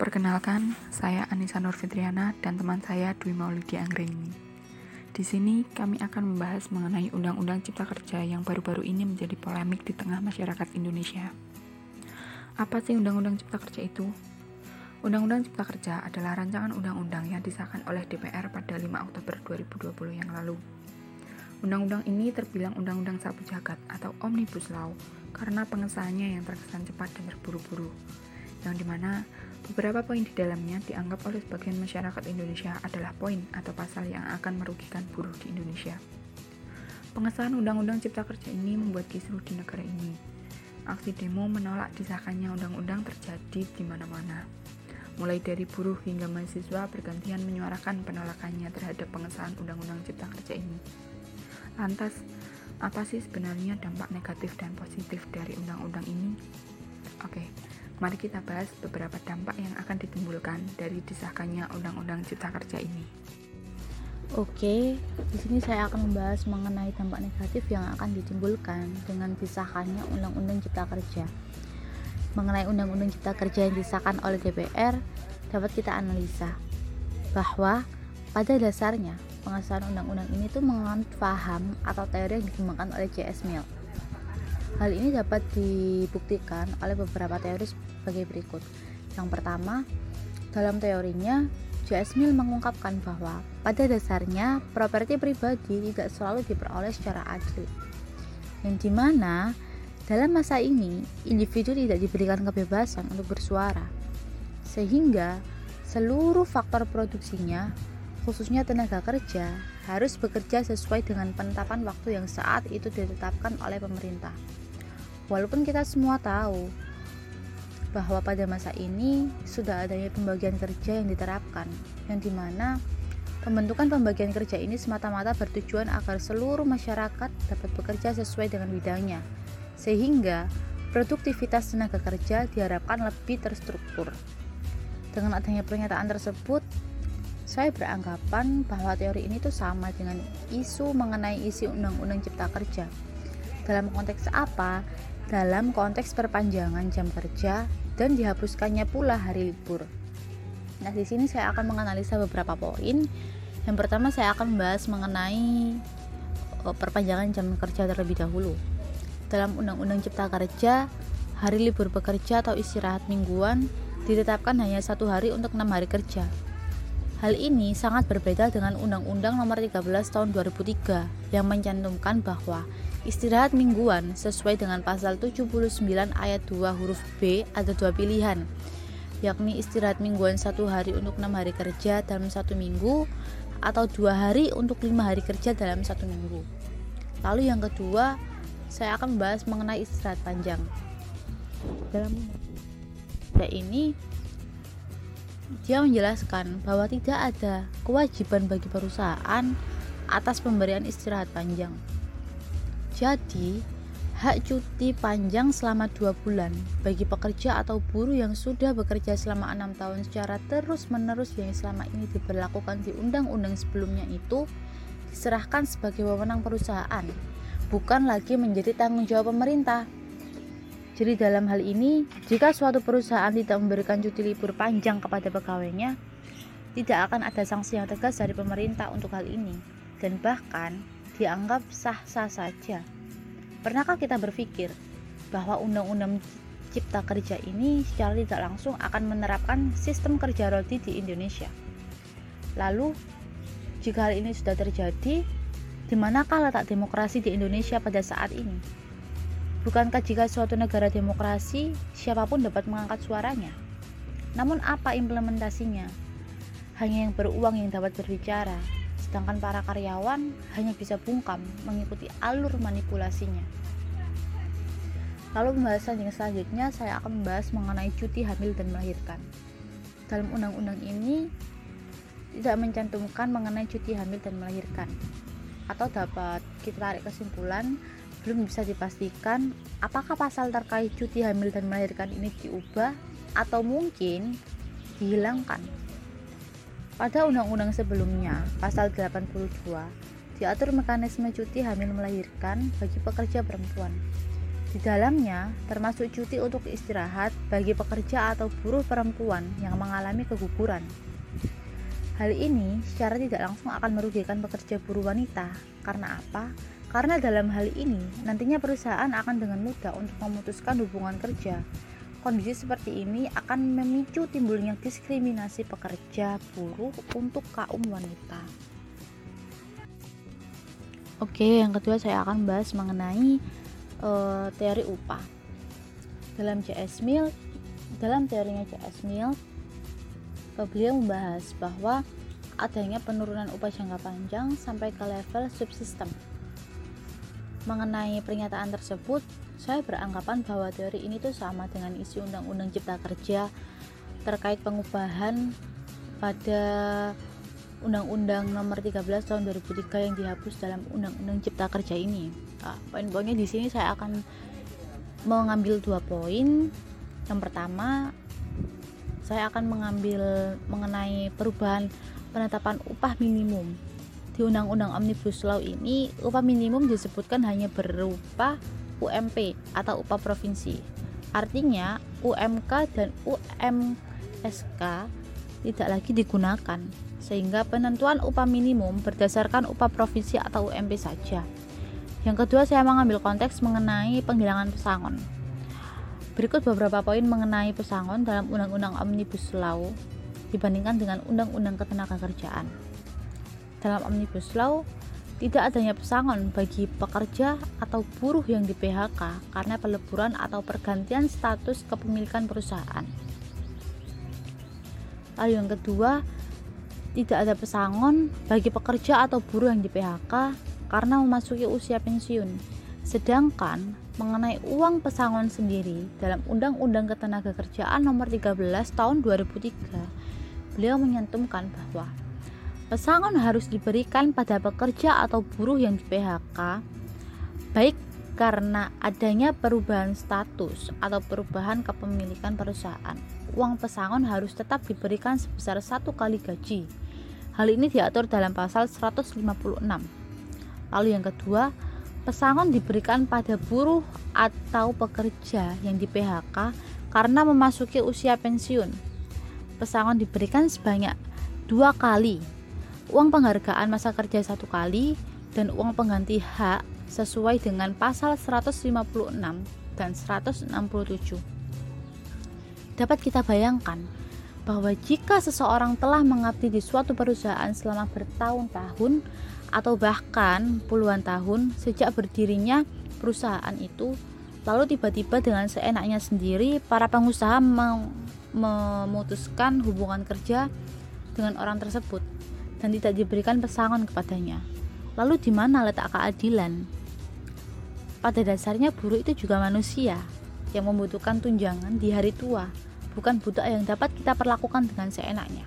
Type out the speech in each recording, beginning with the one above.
Perkenalkan, saya Anissa Nurfitriana dan teman saya Dwi Maulidi Anggreni. Di sini kami akan membahas mengenai Undang-Undang Cipta Kerja yang baru-baru ini menjadi polemik di tengah masyarakat Indonesia. Apa sih Undang-Undang Cipta Kerja itu? Undang-Undang Cipta Kerja adalah rancangan undang-undang yang disahkan oleh DPR pada 5 Oktober 2020 yang lalu. Undang-undang ini terbilang undang-undang sapu jagat atau omnibus law karena pengesahannya yang terkesan cepat dan terburu-buru, yang di mana Beberapa poin di dalamnya dianggap oleh sebagian masyarakat Indonesia adalah poin atau pasal yang akan merugikan buruh di Indonesia. Pengesahan Undang-Undang Cipta Kerja ini membuat kisruh di negara ini. Aksi demo menolak disahkannya undang-undang terjadi di mana-mana. Mulai dari buruh hingga mahasiswa bergantian menyuarakan penolakannya terhadap pengesahan Undang-Undang Cipta Kerja ini. Lantas, apa sih sebenarnya dampak negatif dan positif dari undang-undang ini? Oke, Mari kita bahas beberapa dampak yang akan ditimbulkan dari disahkannya Undang-Undang Cipta Kerja ini. Oke, di sini saya akan membahas mengenai dampak negatif yang akan ditimbulkan dengan disahkannya Undang-Undang Cipta Kerja. Mengenai Undang-Undang Cipta Kerja yang disahkan oleh DPR, dapat kita analisa bahwa pada dasarnya pengesahan undang-undang ini tuh menganut paham atau teori yang dikembangkan oleh C.S. Mill Hal ini dapat dibuktikan oleh beberapa teori sebagai berikut. Yang pertama, dalam teorinya, J.S. Mill mengungkapkan bahwa pada dasarnya properti pribadi tidak selalu diperoleh secara adil. Yang di mana dalam masa ini individu tidak diberikan kebebasan untuk bersuara, sehingga seluruh faktor produksinya, khususnya tenaga kerja, harus bekerja sesuai dengan penetapan waktu yang saat itu ditetapkan oleh pemerintah. Walaupun kita semua tahu bahwa pada masa ini sudah adanya pembagian kerja yang diterapkan, yang di mana pembentukan pembagian kerja ini semata-mata bertujuan agar seluruh masyarakat dapat bekerja sesuai dengan bidangnya, sehingga produktivitas tenaga kerja diharapkan lebih terstruktur. Dengan adanya pernyataan tersebut, saya beranggapan bahwa teori ini tuh sama dengan isu mengenai isi Undang-Undang Cipta Kerja. Dalam konteks apa? Dalam konteks perpanjangan jam kerja dan dihapuskannya pula hari libur. Nah, di sini saya akan menganalisa beberapa poin. Yang pertama saya akan membahas mengenai oh, perpanjangan jam kerja terlebih dahulu. Dalam Undang-Undang Cipta Kerja, hari libur bekerja atau istirahat mingguan ditetapkan hanya satu hari untuk enam hari kerja. Hal ini sangat berbeda dengan Undang-Undang Nomor 13 Tahun 2003 yang mencantumkan bahwa Istirahat mingguan sesuai dengan pasal 79 ayat 2 huruf B ada dua pilihan, yakni istirahat mingguan satu hari untuk enam hari kerja dalam satu minggu atau dua hari untuk lima hari kerja dalam satu minggu. Lalu yang kedua, saya akan membahas mengenai istirahat panjang. Dalam ini, dia menjelaskan bahwa tidak ada kewajiban bagi perusahaan atas pemberian istirahat panjang. Jadi, hak cuti panjang selama dua bulan bagi pekerja atau buruh yang sudah bekerja selama enam tahun secara terus-menerus yang selama ini diberlakukan di undang-undang sebelumnya itu diserahkan sebagai wewenang perusahaan, bukan lagi menjadi tanggung jawab pemerintah. Jadi dalam hal ini, jika suatu perusahaan tidak memberikan cuti libur panjang kepada pegawainya, tidak akan ada sanksi yang tegas dari pemerintah untuk hal ini, dan bahkan dianggap sah-sah saja. Pernahkah kita berpikir bahwa undang-undang cipta kerja ini secara tidak langsung akan menerapkan sistem kerja roti di Indonesia? Lalu, jika hal ini sudah terjadi, di manakah letak demokrasi di Indonesia pada saat ini? Bukankah jika suatu negara demokrasi, siapa pun dapat mengangkat suaranya? Namun apa implementasinya? Hanya yang beruang yang dapat berbicara, sedangkan para karyawan hanya bisa bungkam mengikuti alur manipulasinya. Lalu pembahasan yang selanjutnya saya akan membahas mengenai cuti hamil dan melahirkan. Dalam undang-undang ini tidak mencantumkan mengenai cuti hamil dan melahirkan. Atau dapat kita tarik kesimpulan belum bisa dipastikan apakah pasal terkait cuti hamil dan melahirkan ini diubah atau mungkin dihilangkan pada undang-undang sebelumnya, pasal 82, diatur mekanisme cuti hamil melahirkan bagi pekerja perempuan. Di dalamnya termasuk cuti untuk istirahat bagi pekerja atau buruh perempuan yang mengalami keguguran. Hal ini secara tidak langsung akan merugikan pekerja buruh wanita. Karena apa? Karena dalam hal ini nantinya perusahaan akan dengan mudah untuk memutuskan hubungan kerja. Kondisi seperti ini akan memicu timbulnya diskriminasi pekerja buruh untuk kaum wanita. Oke, yang kedua saya akan bahas mengenai uh, teori upah. Dalam JS Mill, dalam teorinya JS Mill, uh, beliau membahas bahwa adanya penurunan upah jangka panjang sampai ke level subsistem. Mengenai pernyataan tersebut, saya beranggapan bahwa teori ini tuh sama dengan isi Undang-Undang Cipta Kerja terkait pengubahan pada Undang-Undang Nomor 13 Tahun 2003 yang dihapus dalam Undang-Undang Cipta Kerja ini. Nah, poin-poinnya di sini saya akan mengambil dua poin. Yang pertama, saya akan mengambil mengenai perubahan penetapan upah minimum. Di Undang-Undang Omnibus Law ini, upah minimum disebutkan hanya berupa UMP atau upah provinsi. Artinya, UMK dan UMSK tidak lagi digunakan sehingga penentuan upah minimum berdasarkan upah provinsi atau UMP saja. Yang kedua, saya mengambil konteks mengenai penghilangan pesangon. Berikut beberapa poin mengenai pesangon dalam Undang-Undang Omnibus Law dibandingkan dengan Undang-Undang Ketenagakerjaan. Dalam Omnibus Law, tidak adanya pesangon bagi pekerja atau buruh yang di PHK karena peleburan atau pergantian status kepemilikan perusahaan. Lalu yang kedua, tidak ada pesangon bagi pekerja atau buruh yang di PHK karena memasuki usia pensiun. Sedangkan mengenai uang pesangon sendiri dalam Undang-Undang Ketenagakerjaan Nomor 13 Tahun 2003, beliau menyentumkan bahwa pesangon harus diberikan pada pekerja atau buruh yang di PHK baik karena adanya perubahan status atau perubahan kepemilikan perusahaan. Uang pesangon harus tetap diberikan sebesar satu kali gaji Hal ini diatur dalam pasal 156. Lalu yang kedua, pesangon diberikan pada buruh atau pekerja yang di PHK karena memasuki usia pensiun. Pesangon diberikan sebanyak dua kali uang penghargaan masa kerja satu kali dan uang pengganti hak sesuai dengan pasal 156 dan 167. Dapat kita bayangkan bahwa jika seseorang telah mengabdi di suatu perusahaan selama bertahun-tahun atau bahkan puluhan tahun sejak berdirinya perusahaan itu, lalu tiba-tiba dengan seenaknya sendiri para pengusaha memutuskan hubungan kerja dengan orang tersebut dan tidak diberikan pesangon kepadanya. Lalu di mana letak keadilan? Pada dasarnya buruh itu juga manusia yang membutuhkan tunjangan di hari tua bukan budak yang dapat kita perlakukan dengan seenaknya.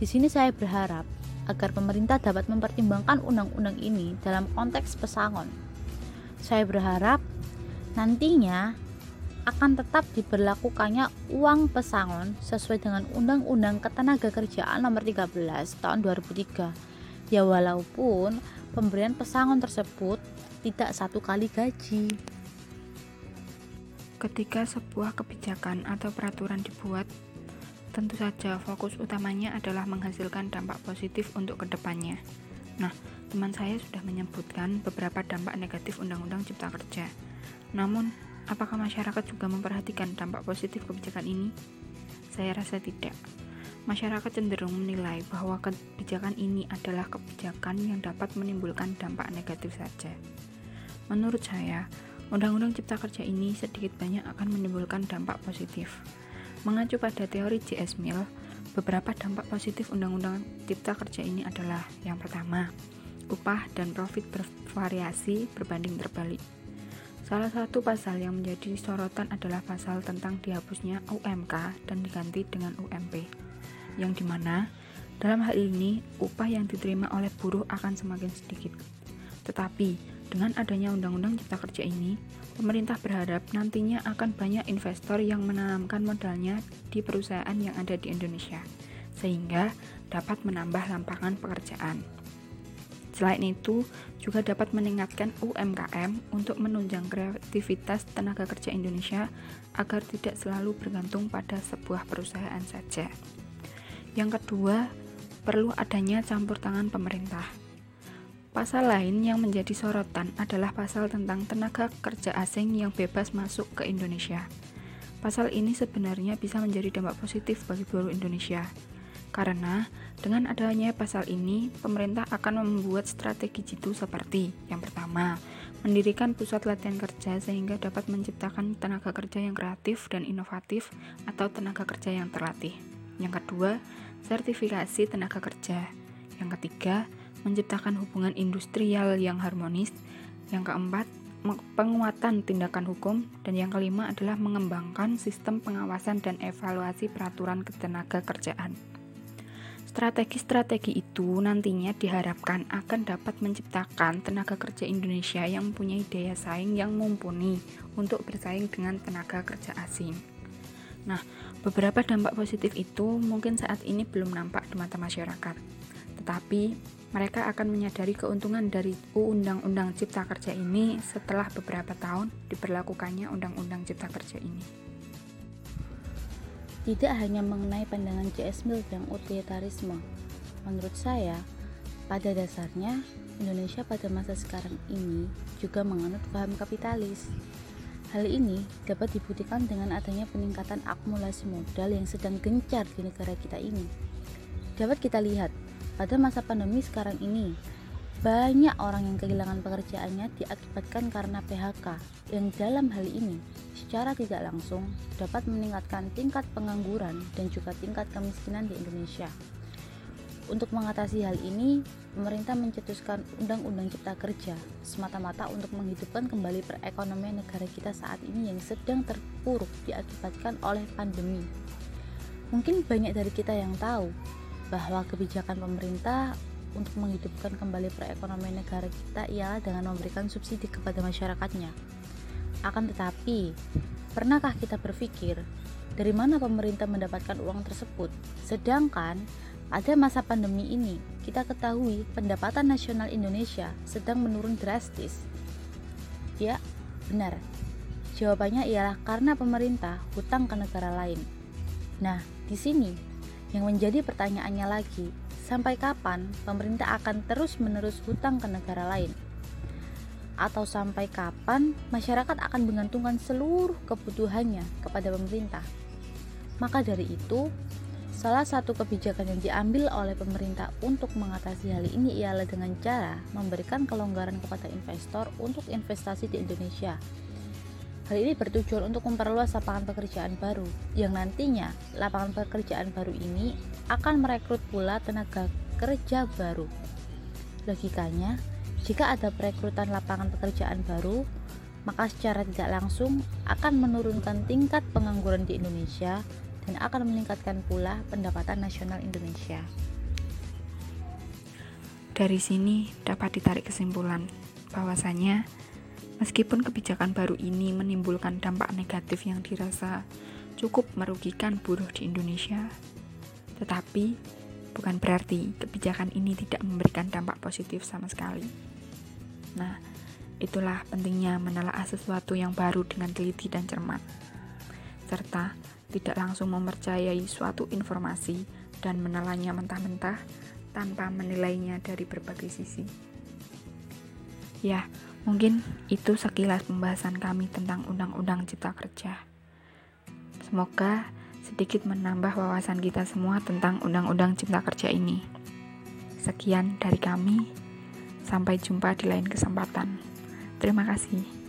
Di sini saya berharap agar pemerintah dapat mempertimbangkan undang-undang ini dalam konteks pesangon. Saya berharap nantinya akan tetap diberlakukannya uang pesangon sesuai dengan Undang-Undang Ketenagakerjaan Nomor 13 Tahun 2003. Ya walaupun pemberian pesangon tersebut tidak satu kali gaji. Ketika sebuah kebijakan atau peraturan dibuat, tentu saja fokus utamanya adalah menghasilkan dampak positif untuk ke depannya. Nah, teman saya sudah menyebutkan beberapa dampak negatif Undang-Undang Cipta Kerja. Namun, apakah masyarakat juga memperhatikan dampak positif kebijakan ini? Saya rasa tidak. Masyarakat cenderung menilai bahwa kebijakan ini adalah kebijakan yang dapat menimbulkan dampak negatif saja. Menurut saya, Undang-Undang Cipta Kerja ini sedikit banyak akan menimbulkan dampak positif. Mengacu pada teori J.S. Mill, beberapa dampak positif Undang-Undang Cipta Kerja ini adalah yang pertama, upah dan profit bervariasi berbanding terbalik. Salah satu pasal yang menjadi sorotan adalah pasal tentang dihapusnya UMK dan diganti dengan UMP, yang di mana dalam hal ini upah yang diterima oleh buruh akan semakin sedikit. Tetapi dengan adanya Undang-Undang Cipta Kerja ini, pemerintah berharap nantinya akan banyak investor yang menanamkan modalnya di perusahaan yang ada di Indonesia, sehingga dapat menambah lapangan pekerjaan. Selain itu, juga dapat meningkatkan UMKM untuk menunjang kreativitas tenaga kerja Indonesia agar tidak selalu bergantung pada sebuah perusahaan saja. Yang kedua, perlu adanya campur tangan pemerintah. Pasal lain yang menjadi sorotan adalah pasal tentang tenaga kerja asing yang bebas masuk ke Indonesia. Pasal ini sebenarnya bisa menjadi dampak positif bagi buruh Indonesia, karena dengan adanya pasal ini, pemerintah akan membuat strategi jitu seperti yang pertama, mendirikan pusat latihan kerja sehingga dapat menciptakan tenaga kerja yang kreatif dan inovatif atau tenaga kerja yang terlatih. Yang kedua, sertifikasi tenaga kerja. Yang ketiga, menciptakan hubungan industrial yang harmonis. Yang keempat, penguatan tindakan hukum. Dan yang kelima adalah mengembangkan sistem pengawasan dan evaluasi peraturan ketenaga kerjaan. Strategi-strategi itu nantinya diharapkan akan dapat menciptakan tenaga kerja Indonesia yang mempunyai daya saing yang mumpuni untuk bersaing dengan tenaga kerja asing. Nah, beberapa dampak positif itu mungkin saat ini belum nampak di mata masyarakat, tetapi mereka akan menyadari keuntungan dari Undang-Undang Cipta Kerja ini setelah beberapa tahun diberlakukannya Undang-Undang Cipta Kerja ini. Tidak hanya mengenai pandangan C.S. Mill yang utilitarisme, menurut saya, pada dasarnya Indonesia pada masa sekarang ini juga menganut paham kapitalis. Hal ini dapat dibuktikan dengan adanya peningkatan akumulasi modal yang sedang gencar di negara kita ini. Dapat kita lihat pada masa pandemi sekarang ini, banyak orang yang kehilangan pekerjaannya diakibatkan karena PHK yang dalam hal ini secara tidak langsung dapat meningkatkan tingkat pengangguran dan juga tingkat kemiskinan di Indonesia. Untuk mengatasi hal ini, pemerintah mencetuskan Undang-Undang Cipta Kerja semata-mata untuk menghidupkan kembali perekonomian negara kita saat ini yang sedang terpuruk diakibatkan oleh pandemi. Mungkin banyak dari kita yang tahu bahwa kebijakan pemerintah untuk menghidupkan kembali perekonomian negara kita ialah dengan memberikan subsidi kepada masyarakatnya. Akan tetapi, pernahkah kita berpikir dari mana pemerintah mendapatkan uang tersebut? Sedangkan pada masa pandemi ini, kita ketahui pendapatan nasional Indonesia sedang menurun drastis. Ya, benar. Jawabannya ialah karena pemerintah hutang ke negara lain. Nah, di sini yang menjadi pertanyaannya lagi, sampai kapan pemerintah akan terus-menerus hutang ke negara lain? Atau sampai kapan masyarakat akan menggantungkan seluruh kebutuhannya kepada pemerintah? Maka dari itu, salah satu kebijakan yang diambil oleh pemerintah untuk mengatasi hal ini ialah dengan cara memberikan kelonggaran kepada investor untuk investasi di Indonesia Hal ini bertujuan untuk memperluas lapangan pekerjaan baru, yang nantinya lapangan pekerjaan baru ini akan merekrut pula tenaga kerja baru. Logikanya, jika ada perekrutan lapangan pekerjaan baru, maka secara tidak langsung akan menurunkan tingkat pengangguran di Indonesia dan akan meningkatkan pula pendapatan nasional Indonesia. Dari sini dapat ditarik kesimpulan bahwasanya Meskipun kebijakan baru ini menimbulkan dampak negatif yang dirasa cukup merugikan buruh di Indonesia, tetapi bukan berarti kebijakan ini tidak memberikan dampak positif sama sekali. Nah, itulah pentingnya menelaah sesuatu yang baru dengan teliti dan cermat, serta tidak langsung mempercayai suatu informasi dan menelannya mentah-mentah tanpa menilainya dari berbagai sisi. Ya, Mungkin itu sekilas pembahasan kami tentang Undang-Undang Cipta Kerja. Semoga sedikit menambah wawasan kita semua tentang Undang-Undang Cipta Kerja ini. Sekian dari kami, sampai jumpa di lain kesempatan. Terima kasih.